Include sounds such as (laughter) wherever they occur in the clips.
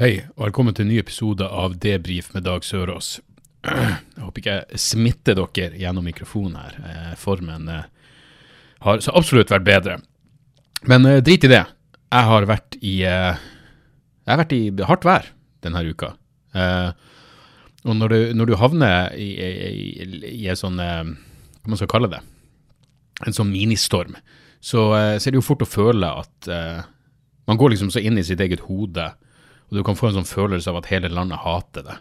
Hei, og velkommen til en ny episode av Debrif med Dag Sørås. (clears throat) Jeg håper ikke jeg smitter dere gjennom mikrofonen her. Eh, Formen eh, har så absolutt vært bedre. Men eh, drit i det. Jeg har vært i Jeg har vært i hardt vær denne uka. Og når du, når du havner i, i, i, en sånn Hva man skal kalle det? En sånn ministorm, så, så er det jo fort å føle at man går liksom så inn i sitt eget hode og du kan få en sånn følelse av at hele landet hater det.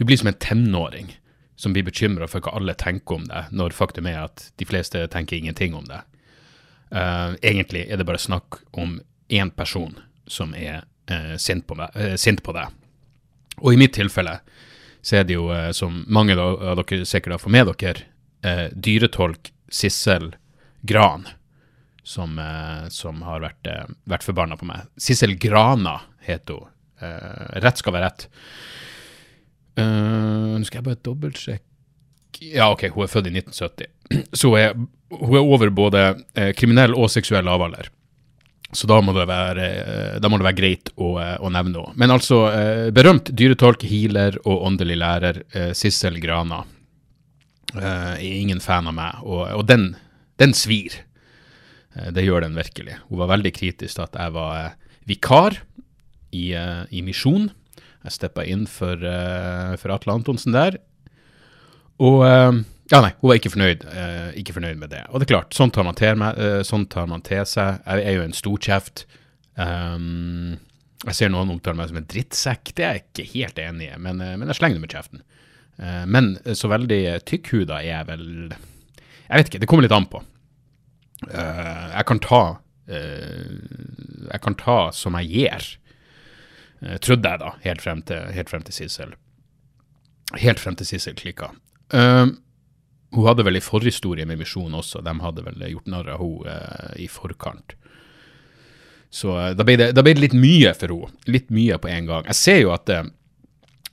Du blir som en tenåring som blir bekymra for hva alle tenker om deg, når faktum er at de fleste tenker ingenting om deg. Uh, egentlig er det bare snakk om én person som er uh, sint, på meg, uh, sint på deg. Og i mitt tilfelle så er det jo, som mange av dere sikkert har fått med dere, dyretolk Sissel Gran som, som har vært, vært forbanna på meg. Sissel Grana heter hun. Eh, rett skal være rett. Eh, Nå skal jeg bare dobbeltsjekke Ja, OK, hun er født i 1970. (clears throat) Så er, hun er over både eh, kriminell og seksuell lavalder. Så da må det være, må det være greit å, å nevne henne. Men altså, berømt dyretolk, healer og åndelig lærer Sissel Grana er ingen fan av meg, og, og den, den svir. Det gjør den virkelig. Hun var veldig kritisk til at jeg var vikar i, eh, i Misjon. Jeg steppa inn for, eh, for Atle Antonsen der. Og eh, Ja, nei, hun var ikke fornøyd, ikke fornøyd med det. Og det er klart, sånn tar man til, eh, sånn tar man til seg. Jeg er jo en storkjeft. Um, jeg ser noen omtale meg som en drittsekk. Det er jeg ikke helt enig i, men, men jeg slenger det med kjeften. Men så veldig tykkhuda er jeg vel Jeg vet ikke, det kommer litt an på. Jeg kan ta Jeg kan ta som jeg gir. Eh, trodde jeg, da, helt frem til, helt frem til Sissel. Helt frem til Sissel klikka. Uh, hun hadde vel en forhistorie med Misjon også. De hadde vel gjort narr av henne uh, i forkant. Så uh, da ble, det, da ble det litt mye for henne. Litt mye på en gang. Jeg ser jo at eh,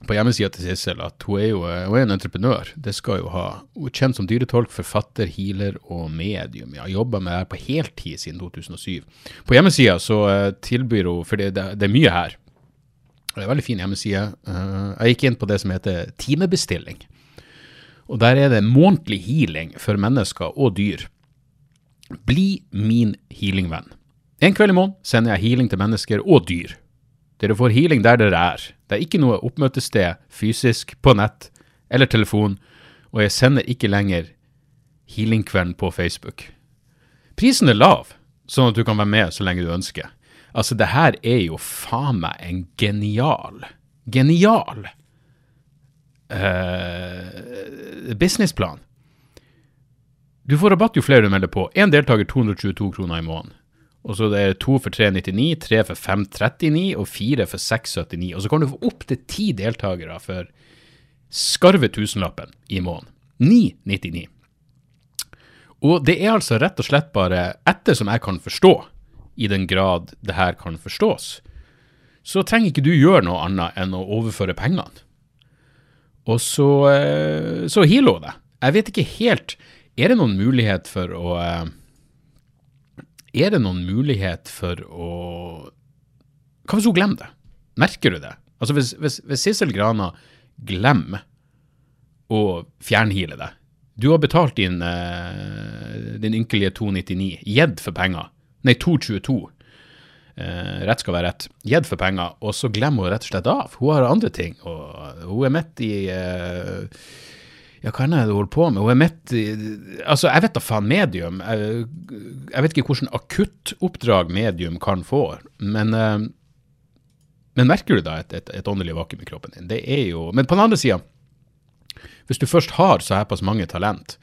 på hjemmesida til Sissel at hun er jo eh, hun er en entreprenør. Det skal jo ha. Hun er kjent som dyretolk, forfatter, healer og medium. Jeg har jobba med det her på heltid siden 2007. På hjemmesida så eh, tilbyr hun, for det, det, det er mye her. Det er en veldig fin hjemmeside. Eh, jeg gikk inn på det som heter timebestilling. Og der er det månedlig healing for mennesker og dyr. Bli min healingvenn. En kveld i måneden sender jeg healing til mennesker og dyr. Dere får healing der dere er. Det er ikke noe oppmøtested fysisk, på nett eller telefon, og jeg sender ikke lenger healingkvelden på Facebook. Prisen er lav, sånn at du kan være med så lenge du ønsker. Altså, det her er jo faen meg en genial, genial uh, businessplan. Du får rabatt jo flere du melder på. Én deltaker 222 kroner i måneden. Og så det er to for 399, tre for 539 og fire for 679. Og så kan du få opp til ti deltakere for skarve tusenlappen i måneden. 999. Og det er altså rett og slett bare etter som jeg kan forstå, i den grad det her kan forstås, så trenger ikke du gjøre noe annet enn å overføre pengene. Og så, eh, så hun det. Jeg vet ikke helt Er det noen mulighet for å eh, Er det noen mulighet for å Hva hvis hun glemmer det? Merker du det? Altså Hvis, hvis, hvis Sissel Grana glemmer å fjernhile det Du har betalt din, eh, din ynkelige 299, gitt for penger. Nei, 222. Eh, rett skal være rett. Gitt for penger, og så glemmer hun rett og slett av. Hun har andre ting, og hun er midt i eh, Ja, hva er det hun holder på med? Hun er midt i Altså, jeg vet da faen, medium. Jeg, jeg vet ikke hvordan akuttoppdrag medium kan få, men eh, Men merker du da et, et, et åndelig vakuum i kroppen din? Det er jo Men på den andre sida, hvis du først har så herpass mange talent,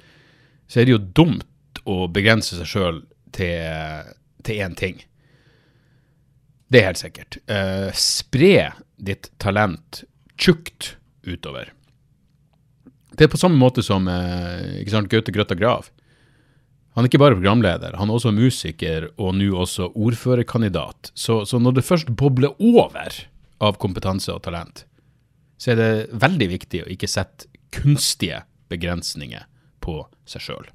så er det jo dumt å begrense seg sjøl til, til én ting. Det er helt sikkert. Eh, spre ditt talent tjukt utover. Det er på samme måte som eh, ikke sant, Gaute Grøtta Grav. Han er ikke bare programleder, han er også musiker og nå også ordførerkandidat. Så, så når det først bobler over av kompetanse og talent, så er det veldig viktig å ikke sette kunstige begrensninger på seg sjøl.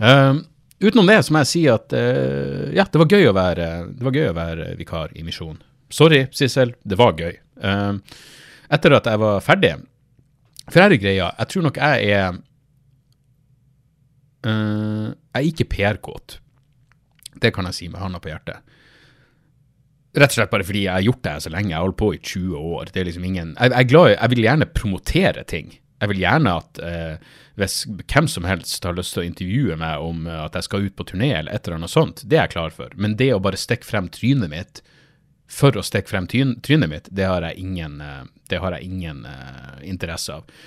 Uh, utenom det så må jeg si at uh, ja, det var, gøy å være, gøy å være vikar i Misjon. Sorry, Sissel, det var gøy. Uh, etter at jeg var ferdig For her er greia, jeg tror nok jeg er uh, Jeg er ikke PR-kåt. Det kan jeg si med handa på hjertet. Rett og slett bare fordi jeg har gjort det her så lenge. Jeg har holdt på i 20 år. Det er liksom ingen Jeg, jeg glad Jeg vil gjerne promotere ting. Jeg vil gjerne at uh, hvis hvem som helst har lyst til å intervjue meg om at jeg skal ut på turné eller et eller annet sånt, det er jeg klar for. Men det å bare stikke frem trynet mitt for å stikke frem trynet mitt, det har jeg ingen, det har jeg ingen uh, interesse av.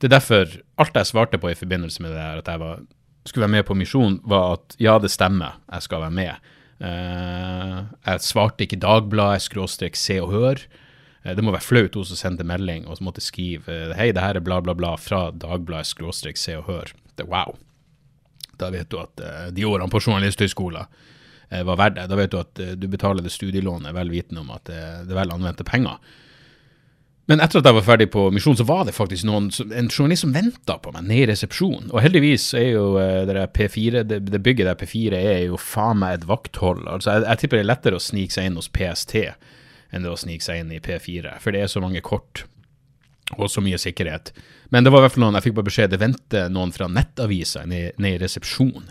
Det er derfor alt jeg svarte på i forbindelse med det her, at jeg var, skulle være med på misjon, var at ja, det stemmer, jeg skal være med. Uh, jeg svarte ikke Dagbladet, skråstrek Se og Hør. Uh, det må være flaut hun som sendte melding og måtte skrive hei, det her er bla, bla, bla fra Dagbladet, skråstrek Se og Hør. Det, wow. Da vet du at de årene på Journalisthøgskolen var verdt det. Da vet du at du betaler det studielånet vel vitende om at det, det er vel anvendte penger. Men etter at jeg var ferdig på misjon, så var det faktisk noen, en journalist som venta på meg nede i resepsjonen. Og heldigvis er jo det P4, det, det, bygget der P4 er jo faen meg et vakthold. Altså, jeg, jeg, tipper det er lettere å snike seg inn hos PST enn det å snike seg inn i P4, for det er så mange kort og så mye sikkerhet. Men det var i hvert fall noen, jeg fikk bare beskjed, det venter noen fra nettavisa ned i resepsjonen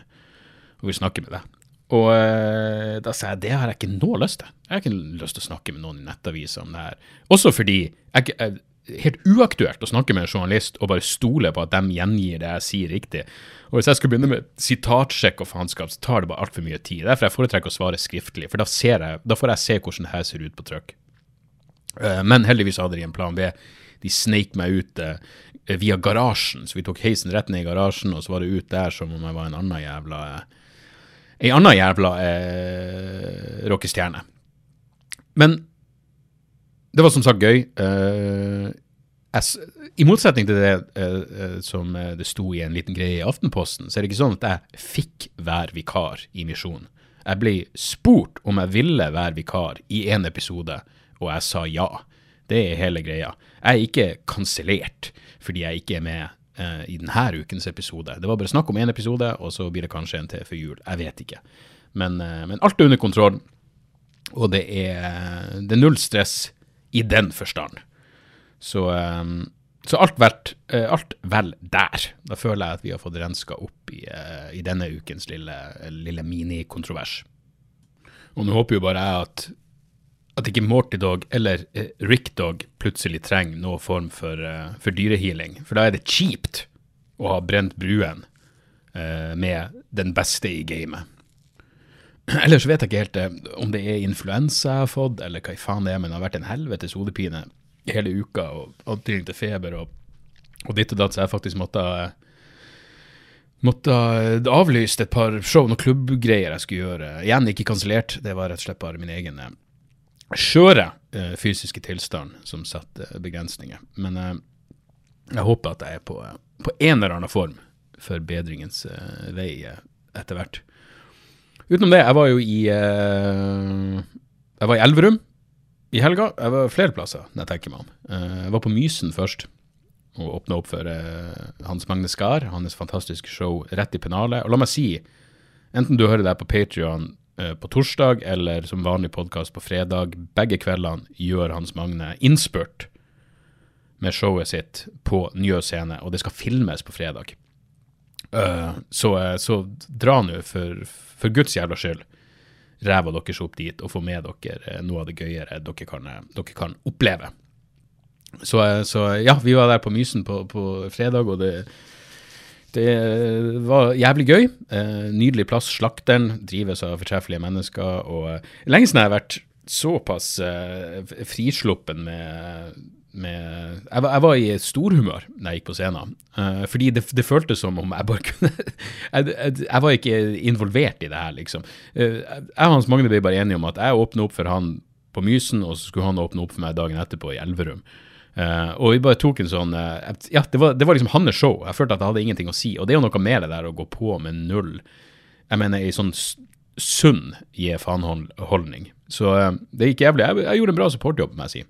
og vil snakke med deg. Og uh, da sa jeg det har jeg ikke noe lyst til. Jeg har ikke lyst til å snakke med noen i nettavisa om det her. Også fordi jeg, jeg, helt uaktuelt å snakke med en journalist og bare stole på at de gjengir det jeg sier riktig. Og Hvis jeg skulle begynne med sitatsjekk og faenskap, så tar det bare altfor mye tid. Derfor jeg foretrekker å svare skriftlig, for da, jeg, da får jeg se hvordan det her ser ut på trykk. Uh, men heldigvis hadde de en plan B. De sneik meg ut uh, via garasjen, så vi tok heisen rett ned i garasjen, og så var det ut der som om jeg var en annen jævla ei anna jævla eh, rockestjerne. Men det var som sagt gøy. Uh, jeg, I motsetning til det eh, eh som eh, det sto i en liten greie i Aftenposten, så er det ikke sånn at jeg fikk være vikar i Misjon. Jeg ble spurt om jeg ville være vikar i en episode, og jeg sa ja. Det er hele greia. Jeg er ikke kansellert fordi jeg ikke er med uh, i denne ukens episode. Det var bare snakk om én episode, og så blir det kanskje en til før jul. Jeg vet ikke. Men, uh, men alt er under kontroll, og det er, det er null stress i den forstand. Så, um, så alt, vært, uh, alt, vel der. Da føler jeg at vi har fått renska opp i, i denne ukens lille, lille minikontrovers. Og nå håper jo bare jeg at at ikke Morty Dog eller eh, Rick Dog plutselig trenger noen form for, for dyrehealing. For da er det kjipt å ha brent bruen med den beste i gamet. (clears throat) Ellers vet jeg ikke helt uh, om det er influensa jeg har fått, eller hva i faen det er, men det har vært en helvetes hodepine hele uka, og antydning til feber og, og ditt og datt, så jeg faktisk måtte Måtte avlyst et par show, noen klubbgreier jeg skulle gjøre. Igjen ikke kansellert, det var rett og slett bare min egen skjøre eh, fysiske tilstand som satte begrensninger. Men eh, jeg håper at jeg er på, på, en eller annen form for bedringens eh, vei eh, etter hvert. Utenom det, jeg var jo i eh, Jeg var i Elverum i helga. Jeg var flere plasser, når jeg tenker meg om. Eh, jeg var på Mysen først og åpna opp for Hans Magne Skar, hans fantastiske show Rett i pennalet. Og la meg si, enten du hører det på Patrion Eh, på torsdag eller som vanlig podkast på fredag. Begge kveldene gjør Hans Magne innspurt med showet sitt på Njø scene, og det skal filmes på fredag. Uh, så, eh, så, dra nå, for, for, Guds jævla skyld, ræva deres opp dit og få med dere noe av det gøyere dere kan, dere kan oppleve. Så, så, ja, vi var der på Mysen på, på fredag, og det det var jævlig gøy. Eh, nydelig plass. Slakteren drives av fortreffelige mennesker. og eh, Lenge siden jeg har vært såpass eh, frisluppen med, med jeg, jeg, var, i storhumør da jeg gikk på scenen. Uh, fordi det, det, føltes som om jeg bare kunne (laughs) jeg, jeg, jeg, var ikke involvert i det her, liksom. Uh, jeg og Hans Magne ble bare enige om at jeg åpna opp for han på Mysen, og så skulle han åpne opp for meg dagen etterpå i Elverum. Uh, og vi bare tok en sånn Ja, det var, det var liksom hans show. Jeg følte at jeg hadde ingenting å si. Og det er jo noe med det der å gå på med null Jeg mener i sånn sunn gi faen-holdning. Så det gikk jævlig. Jeg, gjorde en bra supportjobb, må jeg si.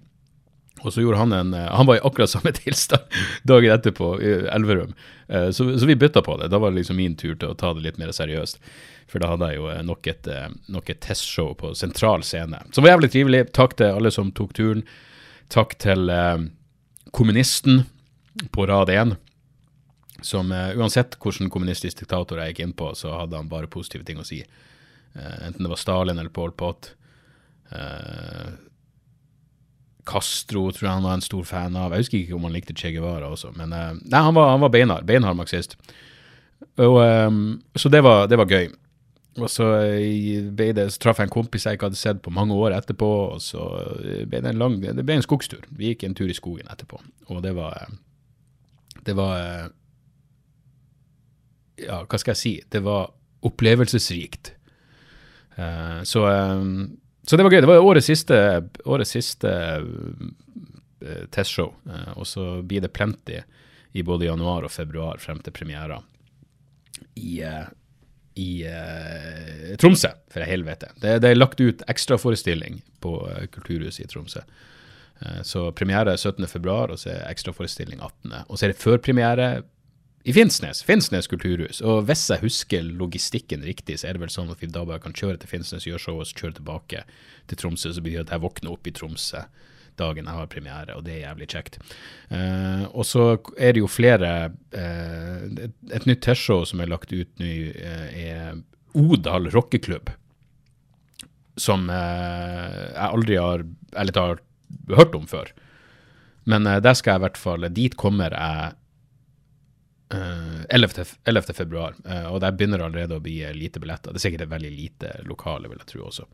Og så gjorde han en Han var i akkurat samme (laughs) tilstand dagen etterpå i Elverum. Så, så, vi bytta på det. Da var det liksom min tur til å ta det litt mer seriøst. For da hadde jeg jo nok et, nok et testshow på sentral scene. Som var jævlig trivelig. Takk til alle som tok turen. Takk til kommunisten på rad én, som eh, uansett hvilken kommunistisk diktator jeg gikk inn på, så hadde han bare positive ting å si. Eh, enten det var Stalin eller Pol Pot. Uh, Castro tror jeg han var en stor fan av. Jeg husker ikke om han likte Che Guevara også, men nei, han var, han var beinhard. Beinhard marxist. Og, um, så det var, det var gøy. Og så, ble det, så traff jeg en kompis jeg ikke hadde sett på mange år etterpå, og så ble det en lang Det ble en skogstur. Vi gikk en tur i skogen etterpå, og det var Det var Ja, hva skal jeg si? Det var opplevelsesrikt. Uh, så, um, så, det var gøy. Det var årets siste, årets siste uh, testshow, uh, og så blir det plenty i både januar og februar frem til premiera i i uh, Tromsø, for helvete. Det, det, er lagt ut ekstraforestilling på Kulturhuset i Tromsø. Så premiere er 17.2, og så er ekstraforestilling 18. Og så er det førpremiere i Finnsnes, Finnsnes kulturhus. Og hvis jeg husker logistikken riktig, så er det vel sånn at vi da bare kan kjøre til Finnsnes, gjøre show og så kjøre tilbake til Tromsø. Så blir det at jeg våkner opp i Tromsø dagen jeg har premiere, og det er jævlig kjekt. Uh, og så er det jo flere uh, et, et, nytt T-show som er lagt ut nå, uh, er Odal rockeklubb. Som jeg aldri har eller har hørt om før. Men der skal jeg i hvert fall Dit kommer jeg 11. 11. februar, og der begynner allerede å bli lite billetter. Det er sikkert et veldig lite lokale, vil jeg tro også.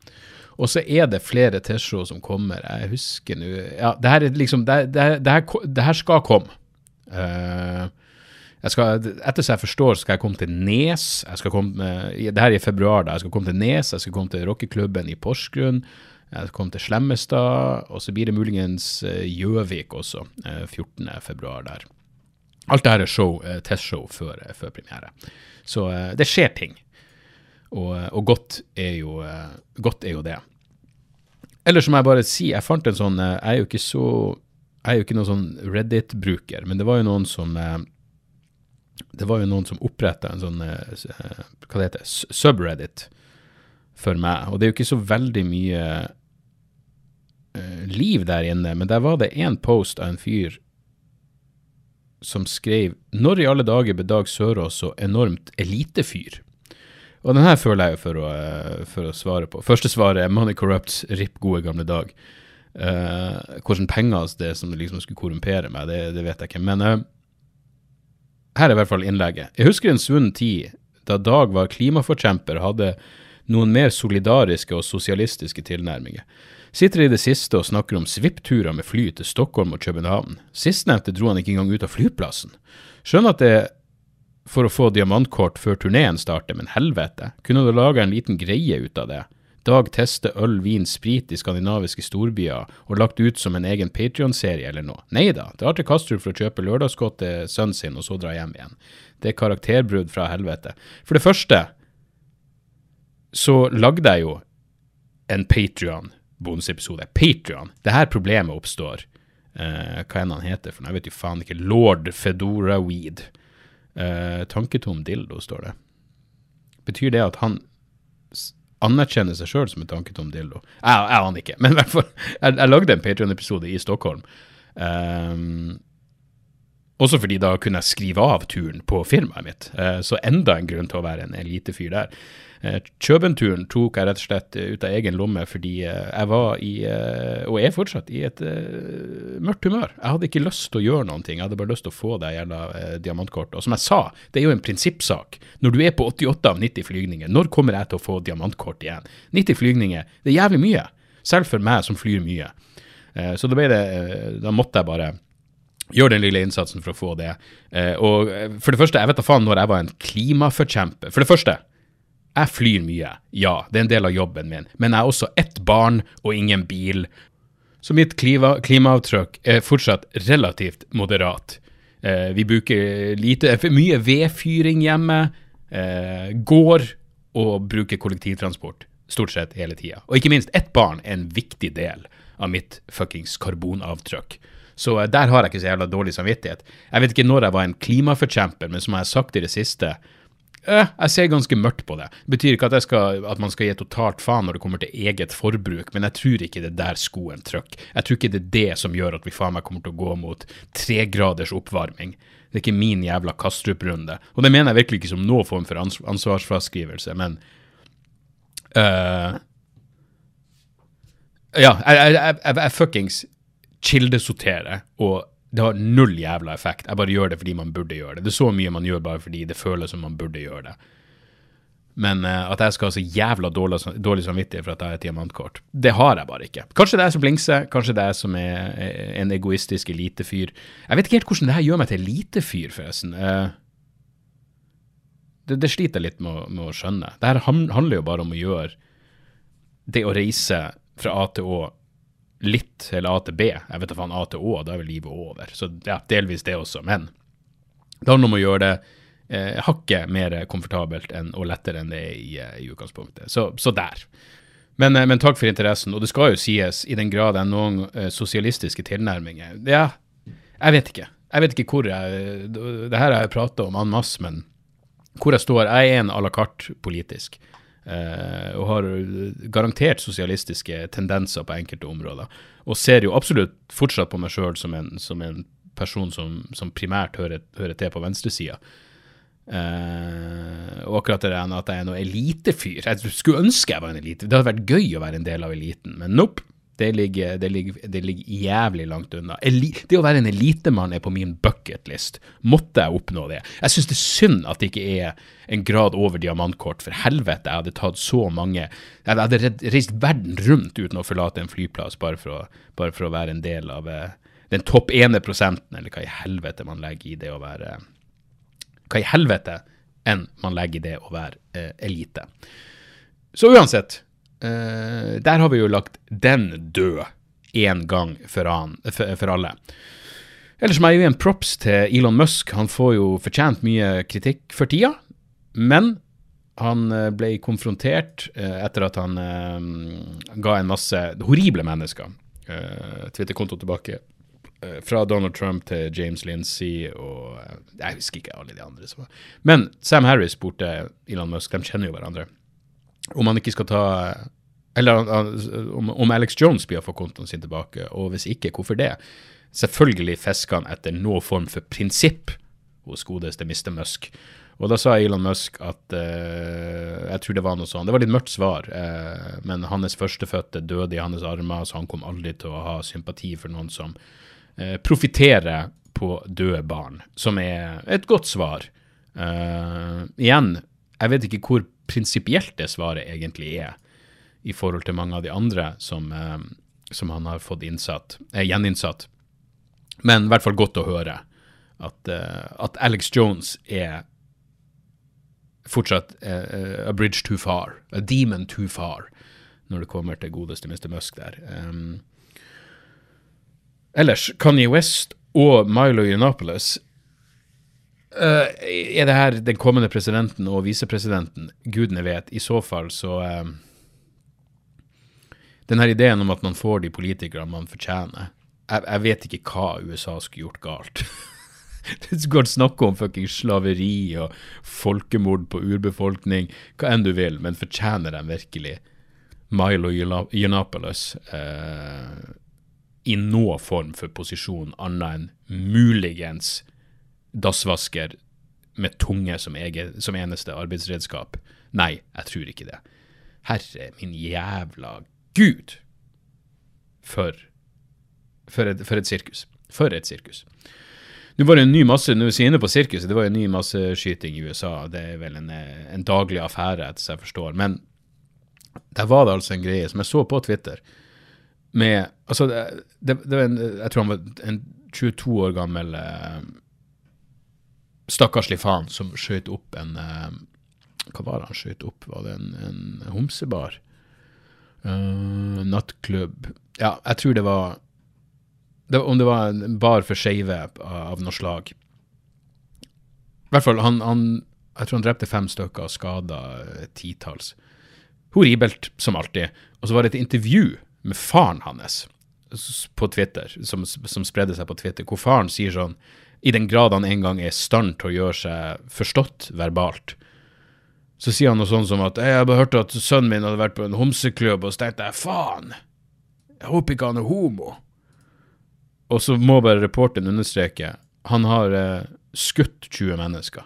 Og så er det flere T-show som kommer. Jeg husker nå Ja, det her er liksom Det, det, det, her, det her, skal komme. Uh, skal, etter så jeg forstår, skal jeg komme til Nes. Jeg skal komme, det her er i februar. da, Jeg skal komme til Nes, jeg skal komme til rockeklubben i Porsgrunn. Jeg skal komme til Slemmestad, og så blir det muligens Gjøvik også, 14. februar der. Alt dette er show, testshow før, før premiere. Så det skjer ting. Og, og godt, er jo, godt, er jo, det. Eller må jeg bare si, jeg fant en sånn Jeg er jo ikke så Jeg er jo ikke noen sånn Reddit-bruker, men det var jo noen som eh, Det var jo noen som oppretta en sånn eh, Hva det heter Subreddit for meg. Og det er jo ikke så veldig mye liv der inne, men der var det én post av en fyr som skrev Når i alle dager ble Dag Sørås så enormt elitefyr? Og den her føler jeg jo for å, eh, for å svare på. Første svaret er Money Corrupts, RIP gode gamle dag. Uh, hvordan penger det som liksom skulle korrumpere meg, det, det vet jeg ikke. Men uh, her er i hvert fall innlegget. Jeg husker en svunnen tid da Dag var klimaforkjemper og hadde noen mer solidariske og sosialistiske tilnærminger. Sitter i det siste og snakker om svippturer med fly til Stockholm og København. Sistnevnte dro han ikke engang ut av flyplassen. Skjønner at det er for å få diamantkort før turneen starter, men helvete, kunne du laga en liten greie ut av det? Dag teste øl, vin, sprit i skandinaviske storbyer og lagt ut som en egen Patrion-serie eller noe. Nei da, drar til Kastrup for å kjøpe lørdagsgodt til sønnen sin og så dra hjem igjen. Det er karakterbrudd fra helvete. For det første så lagde jeg jo en Patrion-bonusepisode. Patrion. Det her problemet oppstår. Uh, hva enn han heter for noe, jeg vet jo faen ikke. Lord Fedora Weed. Uh, tanketom dildo, står det. Betyr det at han anerkjenner seg sjøl som en tanketom dildo? Jeg, jeg aner ikke, men i hvert fall, jeg, jeg lagde en Patrion-episode i Stockholm. Um, også fordi da kunne jeg skrive av turen på firmaet mitt. Uh, så enda en grunn til å være en elitefyr der. Kjøpenturen Kjøbenturen tok jeg rett og slett eh, ut av egen lomme fordi eh, jeg var i, og er fortsatt, i et mørkt humør. Jeg hadde ikke lyst til å gjøre noen ting, jeg hadde bare lyst til å få det jævla diamantkortet. Og som jeg sa, det er jo en prinsippsak. Når du er på 88 av 90 flygninger, når kommer jeg til å få diamantkort igjen? 90 flygninger, det er jævlig mye. Selv for meg som flyr mye. Så da, det, da måtte jeg bare gjøre den lille innsatsen for å få det. Og for det første, jeg vet da faen når jeg var en klimaforkjemper. For det første, Jeg flyr mye, ja, det er en del av jobben min, men jeg har også ett barn og ingen bil. Så mitt klima, klimaavtrykk er fortsatt relativt moderat. Eh, vi bruker lite, mye vedfyring hjemme, eh, går og bruker kollektivtransport stort sett hele tida. Og ikke minst, ett barn er en viktig del av mitt fuckings karbonavtrykk. Så eh, der har jeg ikke så jævla dårlig samvittighet. Jeg vet ikke når jeg var en klimaforkjemper, men som jeg har sagt i det siste, eh, jeg ser ganske mørkt på det. Det betyr ikke at, skal, at, man skal gi totalt faen når det kommer til eget forbruk, men jeg tror ikke det er der skoen trykker. Jeg tror ikke det er det som gjør at vi faen meg kommer til å gå mot tregraders oppvarming. Det er ikke min jævla Kastrup-runde. Og det mener jeg virkelig ikke som noen form for ans ansvarsfraskrivelse, men uh, Ja, jeg, jeg, jeg, jeg fuckings kildesortere, og det har null jævla effekt. Jeg bare gjør det fordi man burde gjøre det. Det er så mye man gjør bare fordi det føles som man burde gjøre det. Men uh, at jeg skal ha så jævla dårlig, dårlig samvittighet for at jeg har et diamantkort, det har jeg bare ikke. Kanskje det er som blingser, kanskje det er som er, en egoistisk elitefyr. Jeg vet ikke helt hvordan det her gjør meg til elitefyr, forresten. Uh, det, det, sliter jeg litt med, med, å skjønne. Det her handler jo bare om å gjøre det å reise fra A til Å litt, eller A til B. Jeg vet da faen, A til Å, da er vel livet over. Så ja, delvis det også. Men det handler om å gjøre det eh, hakket mer komfortabelt enn, og lettere enn det er i, eh, i utgangspunktet. Så, så der. Men, eh, men, takk for interessen. Og det skal jo sies, i den grad det noen eh, sosialistiske tilnærminger Ja, jeg vet ikke. Jeg vet ikke hvor jeg Det her har jeg prata om en masse, men hvor jeg står Jeg er en à la carte politisk. Uh, og har garantert sosialistiske tendenser på enkelte områder. Og ser jo absolutt fortsatt på meg sjøl som, som, en person som, som primært hører, hører, til på venstresida. Uh, og akkurat det at jeg er noen elitefyr Jeg skulle ønske jeg var en elite. Det hadde vært gøy å være en del av eliten, men nope. Det ligger, det, ligger, det ligger, jævlig langt unna. Eli det å være en elitemann er på min bucketlist. Måtte jeg oppnå det? Jeg syns det er synd at det ikke er en grad over diamantkort. For helvete, jeg hadde tatt så mange Jeg hadde reist verden rundt uten å forlate en flyplass bare for å, bare for å være en del av eh, den topp ene prosenten, eller hva i helvete man legger i det å være Hva i helvete enn man legger i det å være eh, elite. Så uansett, Uh, der har vi jo lagt den død én gang for, an, for, for, alle. Ellers må jeg gi en props til Elon Musk. Han får jo fortjent mye kritikk for tida, men han eh, ble konfrontert uh, etter at han ga en masse horrible mennesker Twitter-konto tilbake. Fra Donald Trump til James Lindsay og Jeg husker ikke alle de andre. som var. Men Sam Harris spurte Elon Musk, de kjenner jo hverandre om han ikke skal ta Eller om, om Alex Jones blir å få kontoen sin tilbake, og hvis ikke, hvorfor det? Selvfølgelig fisker han etter noen form for prinsipp hos godeste Mr. Musk. Og da sa Elon Musk at uh, Jeg tror det var noe sånn. Det var litt mørkt svar, uh, men hans førstefødte døde i hans armer, så han kom aldri til å ha sympati for noen som uh, profitterer på døde barn, som er et godt svar. Igjen, jeg vet ikke hvor prinsipielt det svaret egentlig er i forhold til mange av de andre som, eh, som han har fått innsatt, eh, gjeninnsatt. Men i hvert fall godt å høre at, eh, at Alex Jones er fortsatt eh, a bridge too far, a demon too far, når det kommer til godeste Mr. Musk der. Um, ellers, Kanye West og Milo Yiannopoulos Uh, er det her den kommende presidenten og visepresidenten? Gudene vet. I så fall så uh, Den her ideen om at man får de politikerne man fortjener jeg, jeg, vet ikke hva USA skulle gjort galt. (laughs) det går snakke om fucking slaveri og folkemord på urbefolkning, hva enn du vil, men fortjener de virkelig Milo Yiannopoulos uh, i noen form for posisjon annet enn muligens dassvasker med tunge som, egen, som, eneste arbeidsredskap. Nei, jeg tror ikke det. Herre min jævla gud! For, for, et, for et sirkus. For et sirkus. Nå var det en ny masse, vi er inne på sirkuset, det var en ny masseskyting i USA. Det er vel en, en daglig affære, etter jeg forstår. Men der var det altså en greie som jeg så på Twitter. Med Altså, det, det, det var en, jeg tror han var en 22 år gammel eh, stakkarslig faen som skjøt opp en, eh, Hva var det han skjøt opp? Var det en, en homsebar? Uh, nattklubb Ja, jeg tror det var, det var Om det var en bar for skeive av, noe slag. I hvert fall, han, han Jeg tror han drepte fem stykker og skada titalls. Horribelt, som alltid. Og så var det et intervju med faren hans på Twitter, som, som spredde seg på Twitter, hvor faren sier sånn I den grad han en gang er i stand til å gjøre seg forstått verbalt, så sier han noe sånn som at 'Jeg har bare hørt at sønnen min hadde vært på en homseklubb', og så tenkte jeg 'faen, jeg håper ikke han er homo'. Og så må bare reporteren understreke han har eh, skutt 20 mennesker.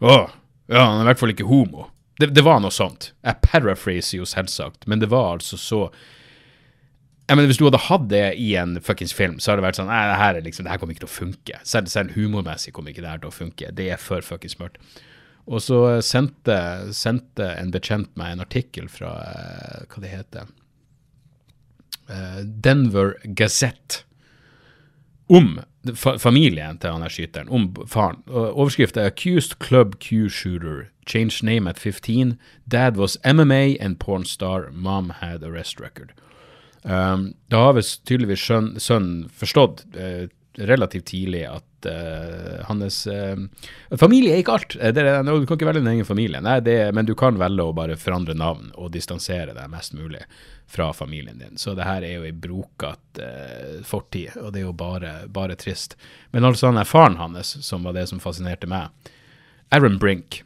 Å, ja, han er i hvert fall ikke homo. Det, det var noe sånt. Jeg paraphraser jo selvsagt, men det var altså så jeg mener, Hvis du hadde hatt det i en fuckings film, så hadde det vært sånn Nei, det her, liksom, det her kommer ikke til å funke. Selv, selv humormessig kommer ikke det her til å funke. Det er for fuckings mørkt. Og så sendte, sendte en bekjent meg en artikkel fra uh, hva det heter uh, Denver Gazette om fa familien til han her skyteren, om faren. Overskriften er 'Accused Club Q Shooter. Changed name at 15. Dad was MMA and porn star. Mom had arrest record'. Um, da har vi tydeligvis sønnen forstått uh, relativt tidlig at uh, hans uh, Familie er ikke alt. Er, du kan ikke velge din egen familie, Nei, det, men du kan velge å bare forandre navn og distansere deg mest mulig fra familien din. Så det her er jo ei brokete fortid, og det er jo bare, bare trist. Men altså han er faren hans som var det som fascinerte meg. Aaron Brink.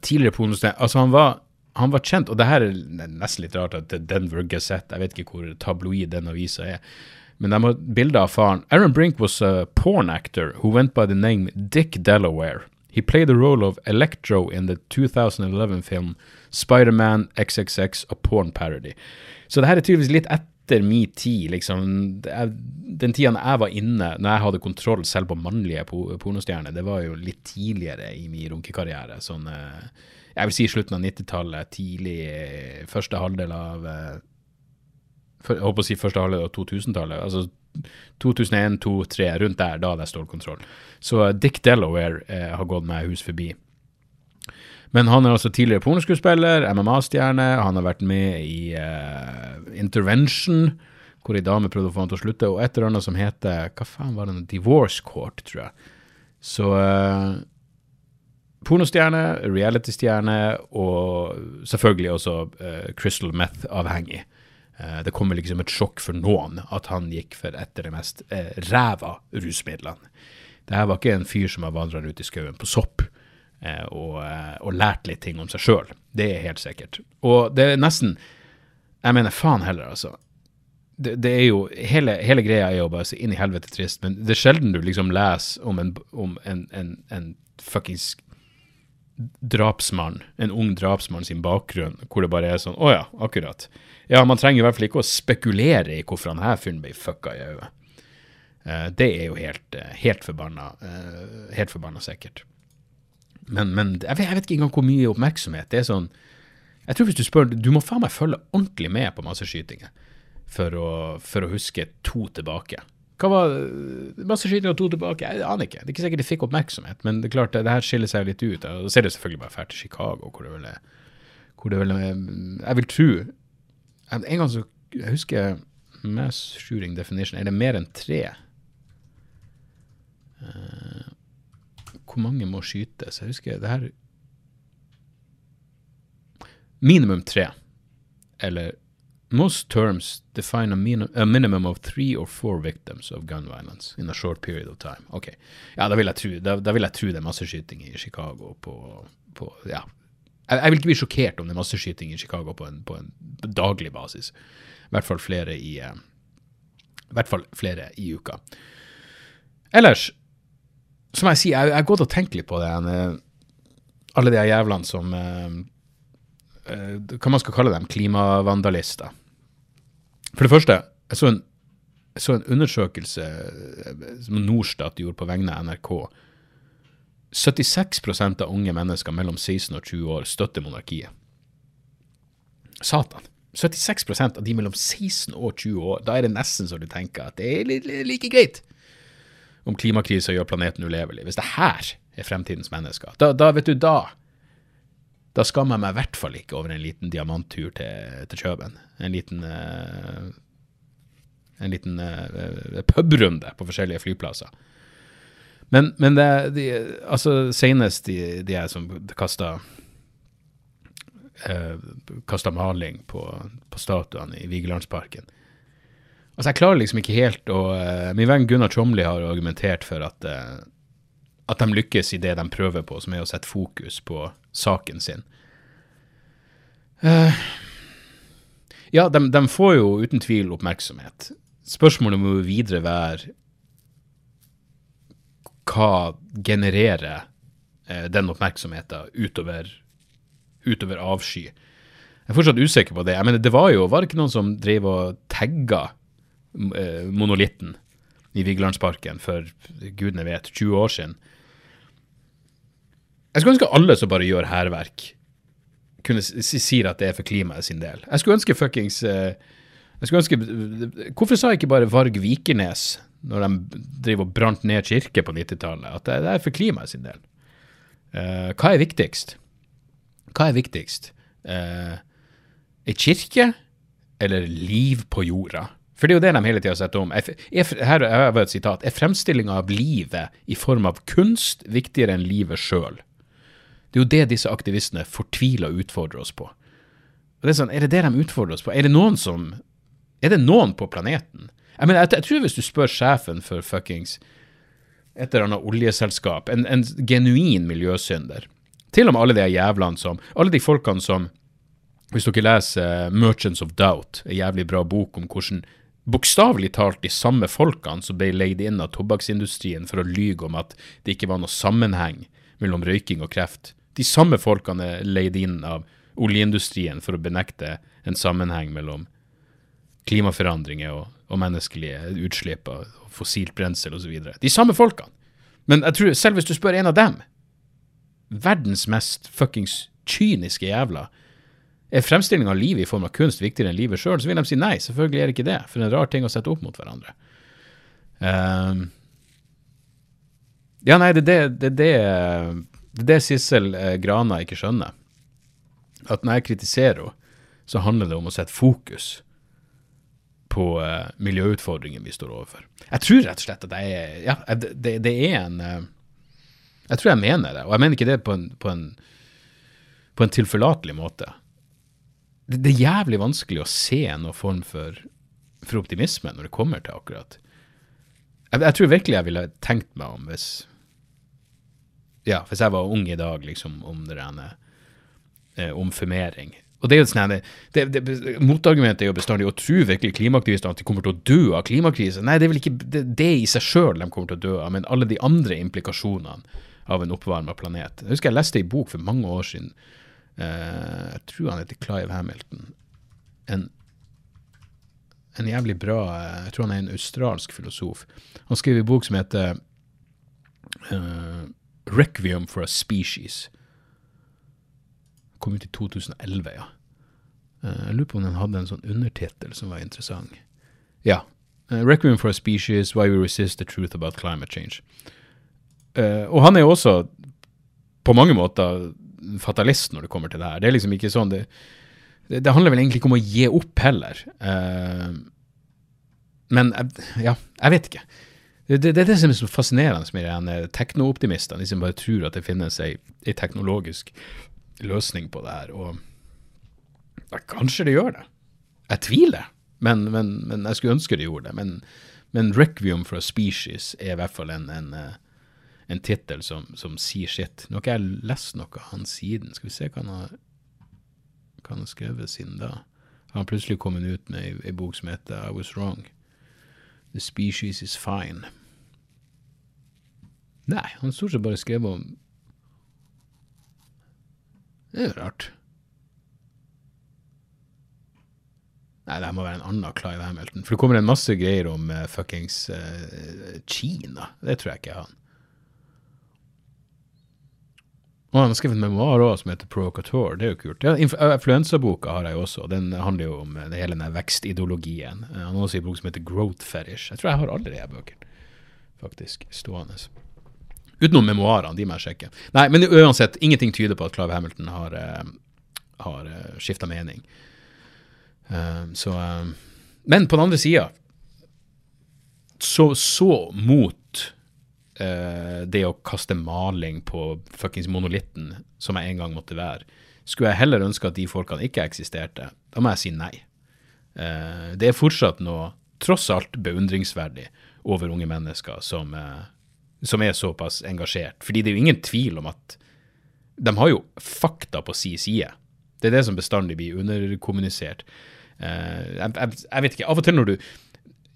tidligere pornosted. Altså, han var han var kjent, og det her er nesten litt rart at Denver Gazette, jeg vet ikke hvor tabloid den avisa er, men de har bilder av faren. Aaron Brink was a porn actor who went by the name Dick Delaware. He played the role of Electro in the 2011 film Spiderman XXX, a porn parody. Så det her er tydeligvis litt etter min tid, liksom. Den tida jeg var inne, når jeg hadde kontroll selv på mannlige pornostjerner, det var jo litt tidligere i min runkekarriere. Sånn eh, jeg vil si slutten av 90-tallet, tidlig første halvdel av for, Jeg håper å si første halvdel av 2000-tallet. altså 2001, 2003, rundt der, da hadde jeg stålkontroll. Så Dick Delaware eh, har gått meg hus forbi. Men han er altså tidligere pornoskuespiller, MMA-stjerne. Han har vært med i uh, Intervention, hvor ei dame prøvde å få han til å slutte, og et eller annet som heter Hva faen var det? Divorce Court, tror jeg. Så uh, pornostjerne, reality-stjerne og selvfølgelig også uh, crystal meth-avhengig. Uh, det kom liksom et sjokk for noen at han gikk for et av de mest uh, ræva rusmidlene. Dette var ikke en fyr som har vandra ut i skauen på sopp uh, og, og, lært litt ting om seg sjøl. Det er helt sikkert. Og det er nesten Jeg mener, faen heller, altså. Det, det, er jo, hele, hele, greia er jo bare så inn i helvete trist, men det er sjelden du liksom leser om en, om en, en, en fuckings drapsmann, en ung drapsmann sin bakgrunn, hvor det bare er sånn Å ja, akkurat. Ja, man trenger i hvert fall ikke å spekulere i hvorfor han her fyren ble fucka i øyet. Uh, det er jo helt, uh, helt forbanna uh, Helt forbanna sikkert. Men, men jeg, vet, jeg, vet, ikke engang hvor mye oppmerksomhet. Det er sånn Jeg tror hvis du spør Du må faen meg følge ordentlig med på masseskytinger for for å huske to tilbake. Hva var Masse skyting og to tilbake? Jeg aner ikke. Det er ikke sikkert de fikk oppmerksomhet, men det er klart, det, her skiller seg litt ut. Og da ser det selvfølgelig bare fælt til Chicago, hvor det er hvor det vel er, Jeg vil tro En gang så Jeg husker mass shooting definition. Er det mer enn tre? Uh, hvor mange må skytes? Jeg husker det her Minimum tre. Eller Most terms define a, min a, minimum of three or four victims of gun violence in a short period of time. Ok, ja, da vil jeg tro, da, da vil jeg tro det er masseskyting i Chicago på, på ja. Jeg, jeg, vil ikke bli sjokkert om det er masseskyting i Chicago på en, på en daglig basis. I hvert fall flere i, i hvert fall flere i uka. Ellers, som jeg sier, jeg har gått og tenkt litt på det. Uh, alle de jævlene som Eh, hva man skal kalle dem, klimavandalister. For det første, jeg så en, jeg så en undersøkelse eh, som Norstat gjorde på vegne av NRK. 76% av unge mennesker mellom 16 og 20 år støtter monarkiet. Satan. 76% av de mellom 16 og 20 år. Da er det nesten så du tenker at det er like greit om klimakrisa gjør planeten ulevelig. Hvis det her er fremtidens mennesker, da, da vet du, da da skammer jeg meg i hvert fall ikke over en liten diamanttur til, til Kjøben. En liten uh, en liten uh, pubrunde på forskjellige flyplasser. Men, men det, de, altså senest de, de jeg som kasta Kasta maling på, på statuene i Vigelandsparken. Altså, jeg klarer liksom ikke helt å uh, Min venn Gunnar Tjomli har argumentert for at, uh, at de lykkes i det de prøver på, som er å sette fokus på saken sin. Uh, ja, de, de, får jo uten tvil oppmerksomhet. Spørsmålet må videre være hva genererer den oppmerksomheten utover, utover avsky. Jeg er fortsatt usikker på det. Jeg mener, det var jo, var det ikke noen som drev og tagga uh, monolitten i Vigelandsparken for gudene vet 20 år siden. Jeg skulle ønske alle som bare gjør hærverk, kunne sier at det er for klimaet sin del. Jeg skulle ønske fuckings eh, jeg skulle ønske, Hvorfor sa ikke bare Varg Vikernes, når de driver og brant ned kirke på 90-tallet, at det er for klimaet sin del? Uh, hva er viktigst? Hva er viktigst? Uh, Ei kirke eller liv på jorda? For det er jo det de hele tida setter om. her var et sitat. Er fremstillinga av livet i form av kunst viktigere enn livet sjøl? Det er jo det disse aktivistene fortviler og utfordrer oss på. Og det Er sånn, er det det de utfordrer oss på? Er det noen som Er det noen på planeten? Jeg, mener, jeg, jeg tror hvis du spør sjefen for fuckings et eller annet oljeselskap, en, en genuin miljøsynder Til og med alle de jævlene som Alle de folkene som Hvis dere leser Merchants of Doubt, en jævlig bra bok om hvordan bokstavelig talt de samme folkene som ble leid inn av tobakksindustrien for å lyge om at det ikke var noe sammenheng mellom røyking og kreft. De samme folkene er leid inn av oljeindustrien for å benekte en sammenheng mellom klimaforandringer og, og menneskelige utslipp av fossilt brensel osv. De samme folkene. Men jeg tror, selv hvis du spør en av dem, verdens mest fuckings kyniske jævla, er fremstilling av livet i form av kunst viktigere enn livet sjøl, så vil de si nei, selvfølgelig er det ikke det. For det er en rar ting å sette opp mot hverandre. Um, ja, nei, det er det, det, det, det er det Sissel eh, Grana ikke skjønner. At når jeg kritiserer henne, så handler det om å sette fokus på uh, miljøutfordringen vi står overfor. Jeg tror rett og slett at jeg er Ja, det, det er en uh, Jeg tror jeg mener det, og jeg mener ikke det på en, på en, på en tilforlatelig måte det, det, er jævlig vanskelig å se noen form for, for optimisme når det kommer til akkurat. Jeg, jeg, tror virkelig jeg ville tenkt meg om hvis ja, hvis jeg var ung i dag, liksom, om det rene eh, om formering. Og det er jo sånn det, det, Motargumentet er jo bestandig å tro virkelig klimaaktivistene at de kommer til å dø av klimakrisen. Nei, det er vel ikke det, det i seg sjøl de kommer til å dø av, men alle de andre implikasjonene av en oppvarma planet. Jeg husker jeg leste ei bok for mange år siden Eh, jeg tror han heter Clive Hamilton. En, en jævlig bra uh, Jeg tror han er en australsk filosof. Han skriver en bok som heter uh, 'Requiem for a Species'. Kom ut i 2011, ja. jeg lurer på om den hadde en sånn undertittel som var interessant. Ja. 'Requiem for a Species Why We Resist the Truth About Climate Change'. og han er jo også på mange måter fatalist når det kommer til det her. Det er liksom ikke sånn Det, det, det handler vel egentlig ikke om å gi opp heller. Uh, men ja, jeg vet ikke. Det, det, er det som er så fascinerende med de teknooptimistene, de som bare tror at det finnes ei, ei teknologisk løsning på det her. Og ja, kanskje det gjør det. Jeg tviler, men, men, men, jeg skulle ønske det gjorde det. Men, men 'Requiem for a Species' er i hvert fall en, en, uh, en tittel som, som, sier sitt. Nå har ikke jeg lest noe av han siden. Skal vi se hva han har, hva han har skrevet siden da. Han har plutselig kommet ut med ei bok som heter I Was Wrong. The Species Is Fine. Nei, han stort sett bare skrev om Det er jo rart. Nei, det må være en annen Clive Hamilton. For det kommer en masse greier om uh, fuckings uh, Kina. Det tror jeg ikke er han. Og han har skrevet memoar også som heter Provocateur. Det er jo kult. Ja, Influensaboka har jeg også. Den handler jo om det hele den vekstideologien. Han har også en bok som heter Growth Fetish. Jeg tror jeg har alle de bøkene, faktisk, stående. Utenom memoarene, de må jeg sjekke. Nei, men uansett, ingenting tyder på at Clive Hamilton har, har skifta mening. Så Men på den andre sida, så, så mot uh, det å kaste maling på fuckings monolitten, som jeg en gang måtte være, skulle jeg heller ønske at de folkene ikke eksisterte. Da må jeg si nei. Uh, det er fortsatt noe tross alt beundringsverdig over unge mennesker som uh, som er såpass engasjert. Fordi det er jo ingen tvil om at de har jo fakta på si side. Det er det som bestandig blir underkommunisert. Jeg, jeg, jeg, vet ikke, av og til når du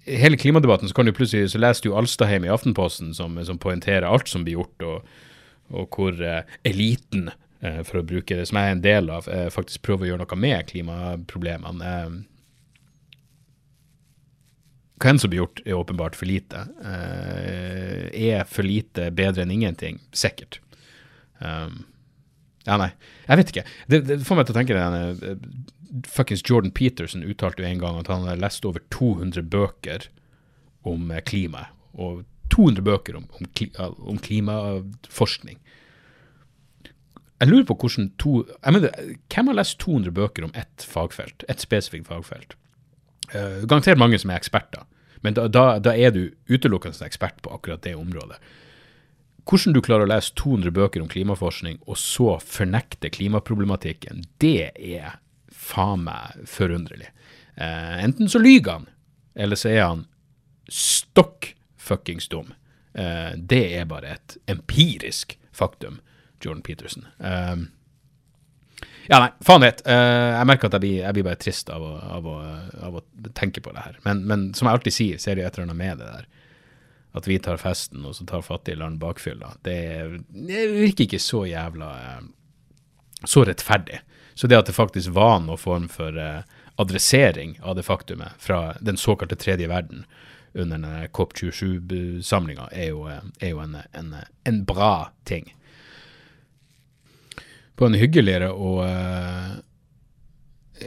Hele klimadebatten så kan du plutselig så leser du Alstadheim i Aftenposten som, som poengterer alt som blir gjort, og, og hvor eh, eliten, eh, for å bruke det som jeg er en del av, faktisk prøver å gjøre noe med klimaproblemene hva enn som blir gjort, er åpenbart for lite. Uh, er for lite bedre enn ingenting? Sikkert. Um, ja, nei. Jeg vet ikke. Det, det får meg til å tenke uh, Fuckings Jordan Peterson uttalte jo en gang at han har lest over 200 bøker om klimaet. klima. Og 200 bøker om, om, om klimaforskning. Jeg lurer på hvordan to jeg mener, Hvem har lest 200 bøker om ett fagfelt? Ett spesifikt fagfelt? Uh, garantert mange som er eksperter, men da, da, da er du utelukkende ekspert på akkurat det området. Hvordan du klarer å lese 200 bøker om klimaforskning, og så fornekte klimaproblematikken, det er faen meg forunderlig. Eh, enten så lyver han, eller så er han stokk fuckings dum. Eh, det er bare et empirisk faktum, Jordan Peterson. Eh, ja, nei, faen vet. Uh, jeg merker at jeg blir, jeg blir bare trist av å, av, å, av å, tenke på det her. Men, men, som jeg alltid sier, så er et eller annet med det der. At vi tar festen, og så tar fattige land bakfylla. Det, det virker ikke så jævla uh, Så rettferdig. Så det at det faktisk var noen form for uh, adressering av det faktumet fra den såkalte tredje verden under COP27-samlinga, er jo, er jo en, en, en bra ting. På en hyggeligere og uh,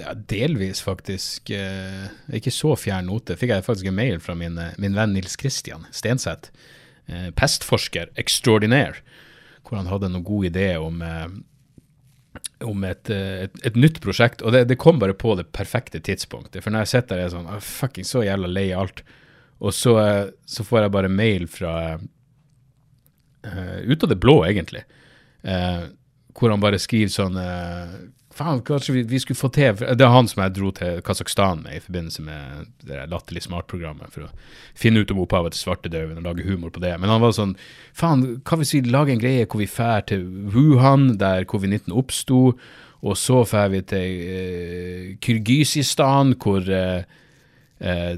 ja, delvis faktisk ikke så fjern note fikk jeg faktisk en mail fra min, eh, min venn Nils Kristian Stenseth, pestforsker extraordinaire, hvor han hadde noen god idé om, om et, et, et, nytt prosjekt. Og det, det, kom bare på det perfekte tidspunktet. For når jeg sitter der, er jeg sånn oh, Fucking så jævla lei alt. Og så, så, får jeg bare mail fra Ut av det blå, egentlig. Uh, hvor han bare skriver sånn uh, Faen, kanskje vi, vi, skulle få til Det er han som jeg dro til Kasakhstan med i forbindelse med det Latterlig smart-programmet, for å finne ut om opphavet til svartedauden og lage humor på det. Men han var sånn Faen, hva hvis vi lager en greie hvor vi drar til Wuhan, der covid-19 oppsto, og så drar vi til uh, Kyrgyzstan, hvor uh,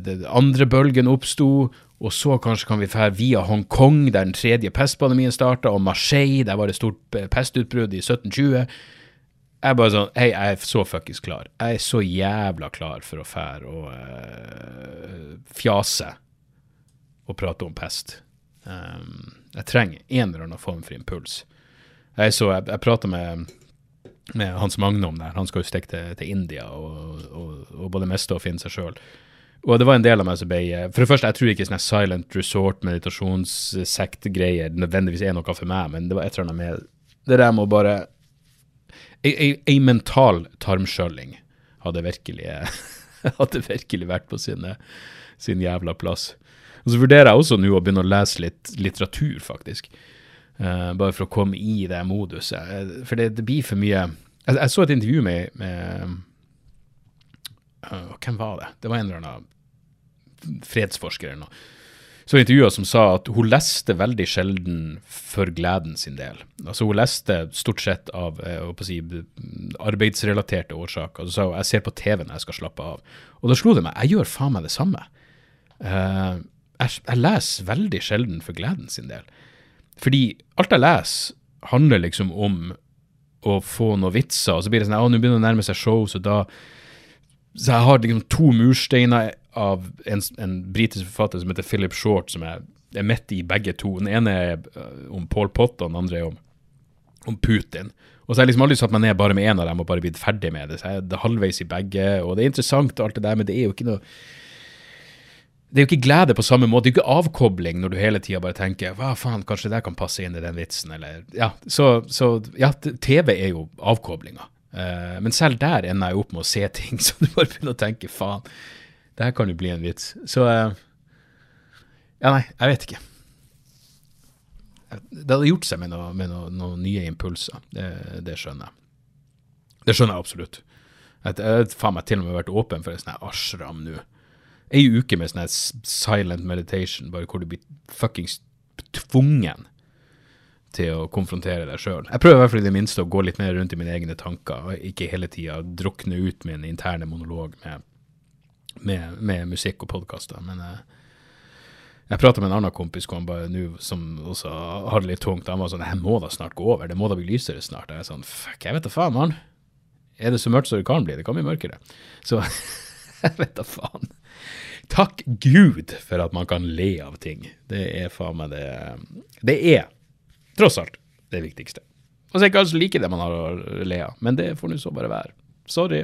den andre bølgen oppsto, og så kanskje kan vi dra via Hongkong, der den tredje pestpandemien starta, og Marseille, der var det stort pestutbrudd i 1720. Jeg er bare sånn Hei, jeg er så fuckings klar. Jeg er så jævla klar for å fære og uh, fjase og prate om pest. Um, jeg trenger en eller annen form for impuls. Jeg, så, jeg, jeg prata med, med Hans Magne om det. Han skal jo stikke til, til India og, og, og både miste og finne seg sjøl. Og det var en del av meg som ble eh, For det første, jeg tror ikke sånne silent resort, meditasjonssekt-greier nødvendigvis er noe for meg, men det var et eller annet med det der med å bare Ei mental tarmskjølling hadde virkelig (laughs) hadde virkelig vært på sin, sin jævla plass. Og så vurderer jeg også nå å begynne å lese litt litteratur, faktisk. Uh, bare for å komme i det moduset. For det, det blir for mye jeg, jeg, så et intervju med, med uh, Hvem var det? Det var en eller annen fredsforsker eller noe, så intervjua som sa at hun leste veldig sjelden for gleden sin del. Altså Hun leste stort sett av eh, si, arbeidsrelaterte årsaker. Så sa hun jeg ser på TV når jeg skal slappe av. Og da slo det meg jeg gjør faen meg det samme. Uh, jeg, jeg, leser veldig sjelden for gleden sin del. Fordi alt jeg leser, handler liksom om å få noen vitser, og så blir det sånn at nå begynner det å nærme seg show, så da Så jeg har liksom to mursteiner av en, en britisk forfatter som heter Philip Short, som er, er midt i begge to. Den ene er uh, om Paul Pott, og den andre er om, om Putin. Og så har jeg liksom aldri satt meg ned bare med én av dem og bare blitt ferdig med det. Så jeg er halvveis i begge, og det er interessant alt det der, men det er jo ikke noe det er jo ikke glede på samme måte. Det er jo ikke avkobling når du hele tida bare tenker hva faen, kanskje det kan passe inn i den vitsen, eller ja. Så, så ja, TV er jo avkoblinga. Uh, men selv der ender jeg opp med å se ting (laughs) som du bare begynner å tenke faen, det her kan jo bli en vits. Så uh, ja, nei, jeg vet ikke. Det hadde gjort seg med noen noe, noen nye impulser, det, det, skjønner jeg. Det skjønner jeg absolutt. Jeg har faen meg til og med vært åpen for en sånn ashram nå ei uke med sånn silent meditation, bare hvor du blir fuckings tvungen til å konfrontere deg sjøl. Jeg prøver i hvert fall i det minste å gå litt mer rundt i mine egne tanker, og ikke hele tida drukne ut en interne monolog med, med, med musikk og podkaster. Men jeg, eh, jeg prata med en annen kompis nu, som også har det litt tungt. Han var sånn 'Det må da snart gå over. Det må da bli lysere snart.' Jeg er sånn 'Fuck, jeg vet da faen, mann. Er det så mørkt som det kan bli? Det kan bli mørkere.' Så (laughs) jeg vet da faen. Takk Gud for at man kan le av ting. Det er faen meg det Det er, tross alt, det viktigste. Og så er ikke alle som liker det man har å le av, men det får nå så bare være. Sorry.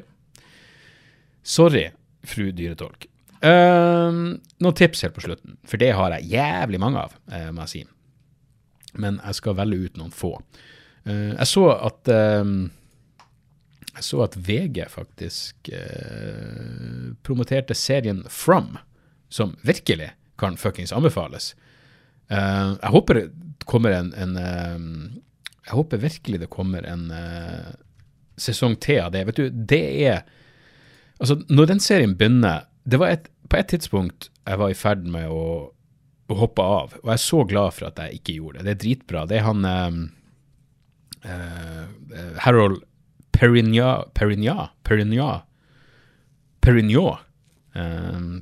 Sorry, fru dyretolk. Uh, noen tips helt på slutten, for det har jeg jævlig mange av, uh, må jeg si. Men jeg skal velge ut noen få. Uh, jeg så at uh, jeg så at VG faktisk eh, promoterte serien From, som virkelig kan fuckings anbefales. Uh, jeg håper det kommer en, en uh, Jeg håper virkelig det kommer en uh, sesong til av det. Vet du, det er Altså, når den serien begynner Det var et, på et tidspunkt jeg var i ferd med å, å, hoppe av, og jeg er så glad for at jeg ikke gjorde det. Det er dritbra. Det er han Harold Perignon Perignon Perignon Perignon um,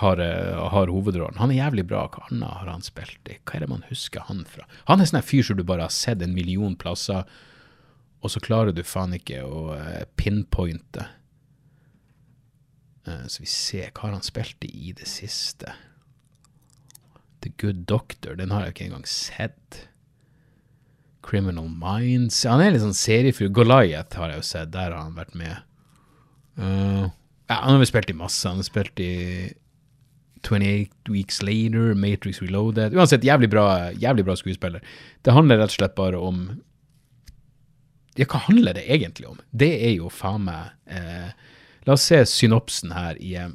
har, uh, har, hovedrollen. Han er jævlig bra. Hva annet har han spilt i? Hva er det man husker han fra? Han er sånn fyr som du bare har sett en million plasser, og så klarer du faen ikke å uh, pinpointe. Uh, så vi ser hva har han spilt i det siste. The Good Doctor, den har jeg ikke engang sett. Criminal Minds Han er litt sånn seriefru. Goliath har jeg jo sett, der har han vært med. Uh, ja, han har vel spilt i masse. Han har spilt i 28 Weeks Later, Matrix Reloaded Uansett, jævlig bra, jævlig bra skuespiller. Det handler rett og slett bare om Ja, hva handler det egentlig om? Det er jo faen meg eh, La oss se synopsen her i eh,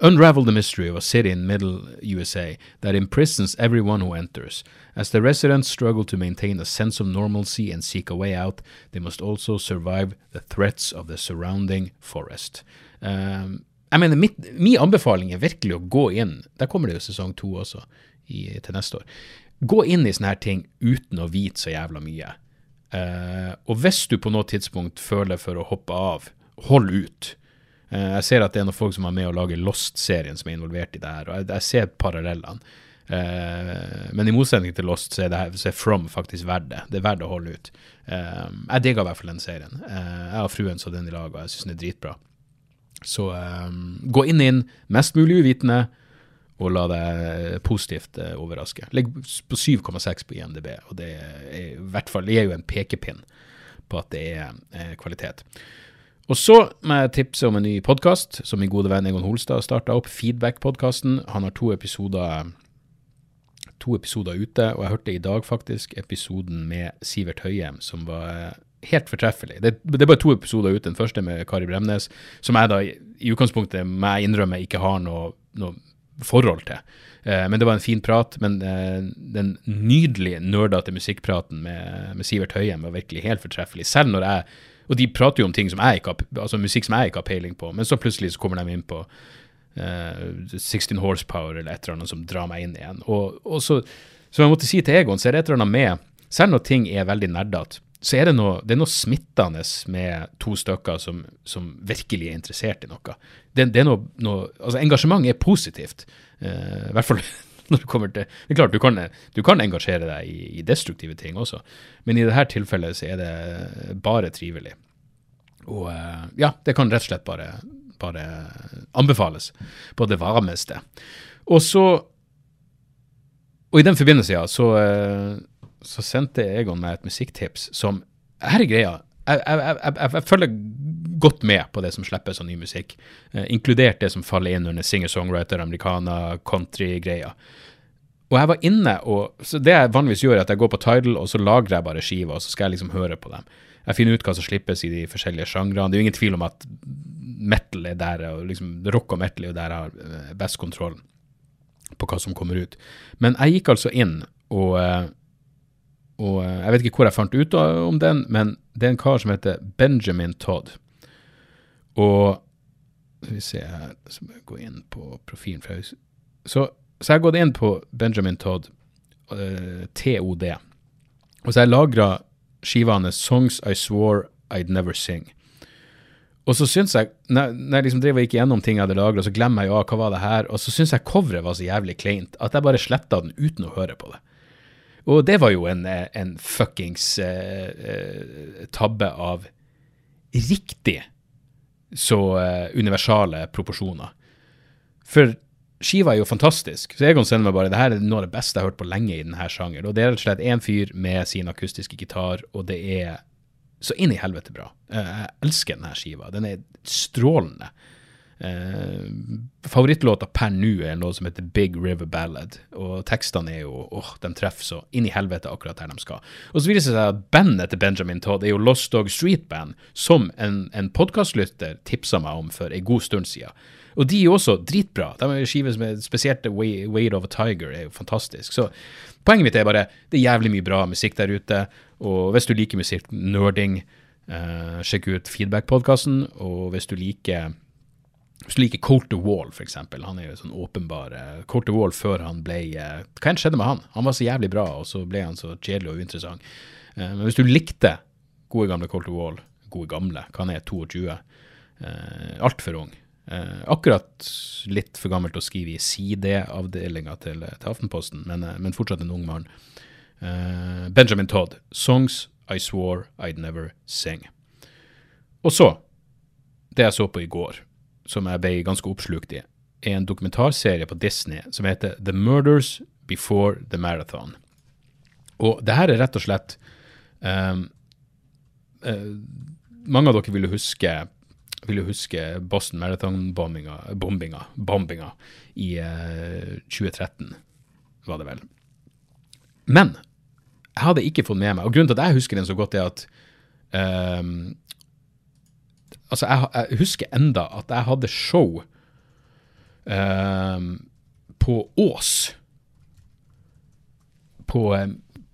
Unravel the mystery of a city in middle USA that imprisons everyone who enters. As the residents struggle to maintain a sense of normalcy and seek a way out, they must also survive the threats of the surrounding forest. Um, jeg mener, mitt, Min anbefaling er virkelig å gå inn Der kommer det jo sesong to også, i, til neste år. Gå inn i sånne her ting uten å vite så jævla mye. Uh, og hvis du på noe tidspunkt føler for å hoppe av, hold ut. Uh, jeg ser at det er noen folk som er med å lage Lost-serien som er involvert i det her, og jeg, jeg ser parallellene. Uh, men i motsetning til Lost så er, det så er From faktisk verdt det. Det er verdt å holde ut. Jeg digger i hvert fall den serien. Jeg og fruen så den i lag, og jeg syns den er dritbra. Så gå inn inn, mest mulig uvitende, og la deg positivt overraske. Legg på 7,6 på IMDb, og det er i hvert fall det er jo en pekepinn på at det er kvalitet. Og så må jeg tipse om en ny podkast som min gode venn Egon Holstad starta opp, Feedback-podkasten. Han har to episoder, to episoder ute, og jeg hørte i dag faktisk episoden med Sivert Høyem, som var helt fortreffelig. Det, det, er bare to episoder ut, Den første med Kari Bremnes, som jeg da i utgangspunktet må jeg innrømme ikke har noe, noe forhold til. Eh, men det var en fin prat. Men eh, den nydelige, nerdete musikkpraten med, med Sivert Høyem var virkelig helt fortreffelig. Selv når jeg og de prater jo om ting som jeg ikke har, altså musikk som jeg ikke har peiling på, men så plutselig så kommer de inn på eh, 16 Horsepower eller et eller annet som drar meg inn igjen. Og, og så, som jeg måtte si til Egon, så er det et eller annet med Selv når ting er veldig nerdete, så er det noe, det er noe smittende med to stykker som, som, virkelig er interessert i noe. Det, det er noe, noe, altså Engasjement er positivt. Uh, I hvert fall (laughs) når du kommer til Det er klart, du kan, du kan engasjere deg i, i, destruktive ting også, men i dette tilfellet så er det bare trivelig. Og uh, ja, det kan rett og slett bare, bare anbefales på det varmeste. Og så Og i den forbindelse, ja, så, eh, så sendte Egon meg et musikktips som Her er greia. Jeg, jeg, jeg, jeg, følger godt med på det som slippes av ny musikk, eh, inkludert det som faller inn under singer-songwriter, americana, country-greia. Og jeg var inne, og så det jeg vanligvis gjør, er at jeg går på Tidal, og så lagrer jeg bare skiver, og så skal jeg liksom høre på dem. Jeg finner ut hva som slippes i de forskjellige sjangrene. Det er jo ingen tvil om at metal er der, og liksom rock og metal er jo der jeg har eh, best kontroll på hva som kommer ut. Men jeg gikk altså inn, og, eh, og eh, jeg vet ikke hvor jeg fant ut om den, men det er en kar som heter Benjamin Todd. Og skal vi se her, så må jeg gå inn på profilen. Fra, så, så jeg har gått inn på Benjamin Todd, uh, TOD, og så har jeg lagra skiva 'Songs I Swore I'd Never Sing'. Og så syns jeg, når, når jeg liksom drev og gikk gjennom ting jeg hadde lagra, så glemmer jeg jo hva var det her, og så syns jeg coveret var så jævlig kleint at jeg bare sletta den uten å høre på det. Og det var jo en, en fuckings eh, eh, tabbe av riktig så eh, universale proporsjoner. For skiva er jo fantastisk. Så Egon sender meg bare det her er noe av det beste jeg har hørt på lenge i denne sjangeren. Og det er rett og slett én fyr med sin akustiske gitar, og det er så inn i helvete bra. Eh, jeg elsker denne skiva. Den er strålende. Uh, Favorittlåta per nå er en låt som heter Big River Ballad, og tekstene er jo åh, de treffer så inn i helvete akkurat der de skal. Og så viser det seg at bandet til Benjamin Todd er jo Lost Dog Street Band, som en, en podkastlytter tipsa meg om for en god stund siden. Og de er også dritbra. De er skiver som er spesielt Weight of a Tiger er jo fantastisk. Så poenget mitt er bare det er jævlig mye bra musikk der ute. Og hvis du liker musikk, nerding, eh, sjekk ut Feedback-podkasten. Og hvis du liker hvis du liker Colter Wall, Wall, f.eks. Han er jo sånn åpenbar Colter Wall før han ble uh, Hva enn skjedde med han? Han var så jævlig bra, og så ble han så kjedelig og uinteressant. Uh, men hvis du likte gode gamle Colter Wall, gode gamle, hva han er, 22, uh, altfor ung Akkurat litt for gammel til å skrive i sideavdelinga til, til Aftenposten, men, men, fortsatt en ung mann. Benjamin Todd, 'Songs I Swore I'd Never Sing'. Og så, det jeg så på i går som jeg ble ganske oppslukt i, er en dokumentarserie på Disney som heter The Murders Before the Marathon. Og det her er rett og slett um, uh, Mange av dere vil jo huske, vil huske Boston Marathon-bombinga bombinga i uh, 2013, var det vel. Men jeg hadde ikke fått med meg Og grunnen til at jeg husker den så godt, er at um, Altså, jeg, jeg, husker enda at jeg hadde show eh, på Ås på,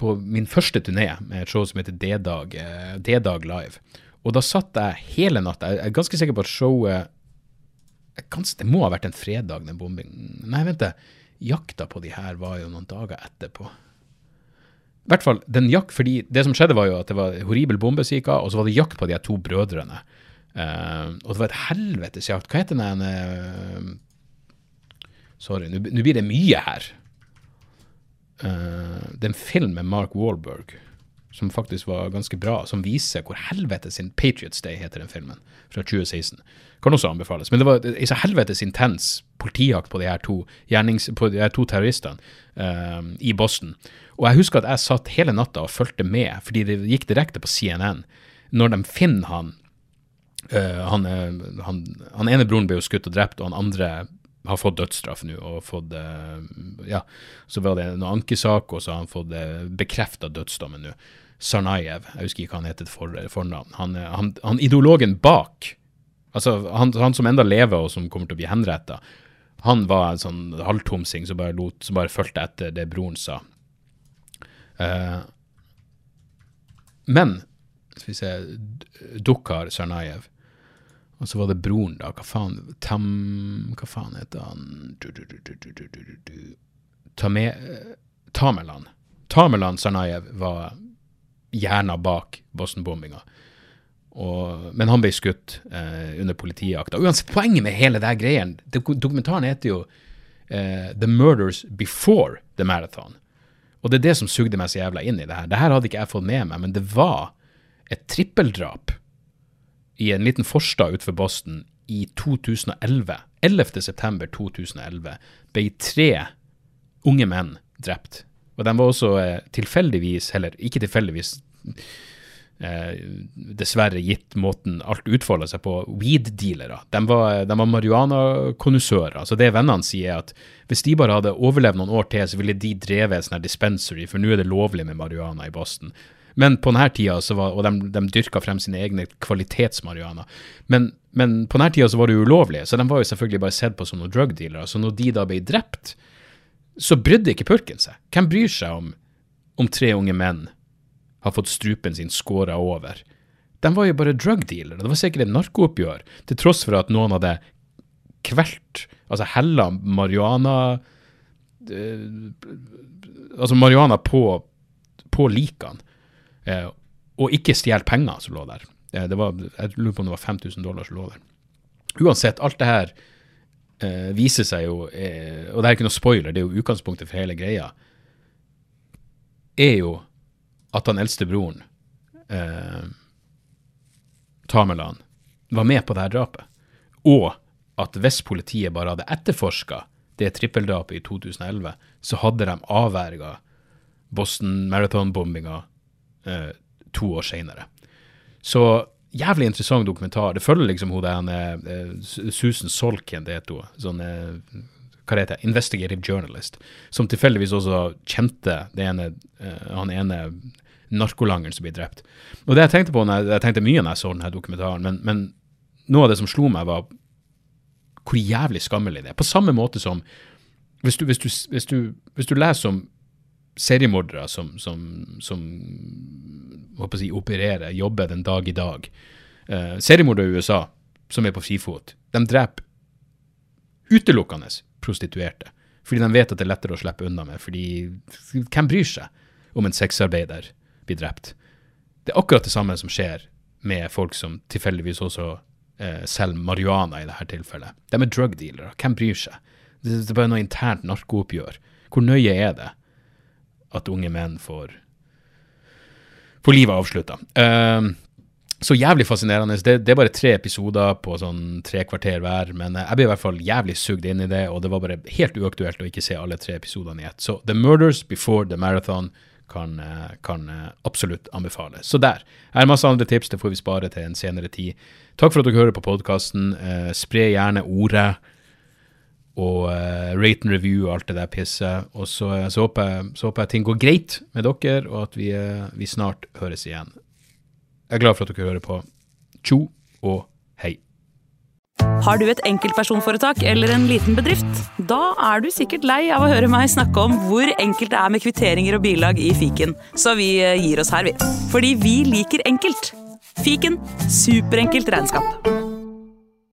på, min første turné med et show som heter D-Dag, uh, D-Dag Live. Og da satt jeg hele natta. Jeg er ganske sikker på at showet ganske, Det må ha vært en fredag, den bombingen. Nei, vent, jakta på de her var jo noen dager etterpå. I hvert fall, den jakk, fordi Det som skjedde, var jo at det var horribel bombe som gikk av, og så var det jakt på de her to brødrene. Uh, og det var et helvetes jakt. Hva heter den uh, Sorry, nå blir det mye her. Uh, det er en film med Mark Walberg som faktisk var ganske bra, som viser hvor helvetes sin Patriots Day heter den filmen, fra 2016. Kan også anbefales. Men det var en så helvetes intens politijakt på de her to, gjernings, to terroristene i Boston. Og jeg husker at jeg satt hele natta og fulgte med, fordi det gikk direkte på CNN. Når de finner han Uh, han, han, han, ene broren ble jo skutt og drept, og han andre har fått dødsstraff nå. og fått, uh, ja, Så var det en ankesak, og så har han fått uh, eh, bekrefta dødsdommen nå. Sarnajev, jeg husker ikke hva han het for, fornavn. Han, han, han, ideologen bak, altså han, han, som enda lever og som kommer til å bli henretta, han var en sånn halvtomsing som bare, lot, som bare fulgte etter det broren sa. Uh, men skal vi se Dukhar Sarnajev og så var det broren, da. Hva faen Tam... Hva faen heter han du, du, du, Tame, Tamerlan. Tamerlan Sarnajev var hjerna bak Boston-bombinga. Men han ble skutt eh, under politijakta. Uansett, poenget med hele den greien Dokumentaren heter jo eh, The Murders Before the Marathon. Og det er det som sugde meg så jævla inn i det her. Det her hadde ikke jeg fått med meg, men det var et trippeldrap i en liten forstad utenfor Boston i 2011. 11.9.2011 ble tre unge menn drept. Og de var også eh, tilfeldigvis, eller ikke tilfeldigvis eh, dessverre gitt måten alt utfolda seg på, weed-dealere. De var, de var marihuana-konnusører. Så det vennene sier, er at hvis de bare hadde overlevd noen år til, så ville de drevet en sånn dispensary, for nå er det lovlig med marihuana i Boston. Men på denne tida, var, og de, de dyrka frem sine egne kvalitetsmarihuana. Men, men på denne tida så var det ulovlig, så de var jo selvfølgelig bare sett på som noen drug dealere. Så når de da ble drept, så brydde ikke purken seg. Hvem bryr seg om, om tre unge menn har fått strupen sin skåra over. De var jo bare drug dealere. Det var sikkert et narkooppgjør, til tross for at noen hadde kvelt, altså hella marihuana eh, Altså marihuana på, på likene, eh, og ikke stjele penger som lå der. Eh, var, jeg lurer på om det var 5000 dollar som lå der. Uansett, alt det her eh, viser seg jo, eh, og det er ikke noe spoiler, det er jo utgangspunktet for hele greia, er jo at han eldste broren, eh, Tamerlan, var med på det her drapet. Og at hvis politiet bare hadde etterforska det trippeldrapet i 2011, så hadde de avverga Boston Marathon-bombinga eh, to år seinere. Så jævlig interessant dokumentar. Det følger liksom hun der eh, Susan Solken, det heter hun. Sånn, eh, hva heter det, investigative journalist, som tilfeldigvis også kjente ene, uh, han ene narkolangeren som blir drept. Og det Jeg tenkte på, jeg, jeg tenkte mye når jeg så denne dokumentaren, men, men, noe av det som slo meg, var hvor jævlig skammelig det er. På samme måte som hvis du, hvis du, hvis du, hvis du leser om seriemordere som, som, som si, opererer, jobber den dag i dag. Uh, seriemordere i USA som er på frifot, de dreper utelukkende prostituerte. Fordi de vet at det er lettere å slippe unna med. Fordi hvem bryr seg om en sexarbeider blir drept. Det er akkurat det samme som skjer med folk som tilfeldigvis også eh, selger marihuana i dette tilfellet. De er drug dealere. Hvem bryr seg? Det, det er bare noe internt narkooppgjør. Hvor nøye er det at unge menn får, får livet avslutta? Uh, så jævlig fascinerende. Det, det, er bare tre episoder på sånn tre kvarter hver, men jeg ble i hvert fall jævlig sugd inn i det, og det var bare helt uaktuelt å ikke se alle tre episodene i ett. Så The Murders Before The Marathon kan, eh, kan eh, absolutt anbefales. Så der. Her er masse andre tips, det får vi spare til en senere tid. Takk for at dere hører på podkasten. Eh, spre gjerne ordet. Og uh, rate and review og alt det der pisset. Og så, så, håper jeg, så, håper jeg, ting går greit med dere, og at vi, vi snart høres igjen. Jeg er glad for at dere hører på. Tjo og hei. Har du et enkeltpersonforetak eller en liten bedrift? Da er du sikkert lei av å høre meg snakke om hvor enkelt det er med kvitteringer og bilag i fiken, så vi eh, gir oss her, vi. Fordi vi liker enkelt. Fiken superenkelt regnskap.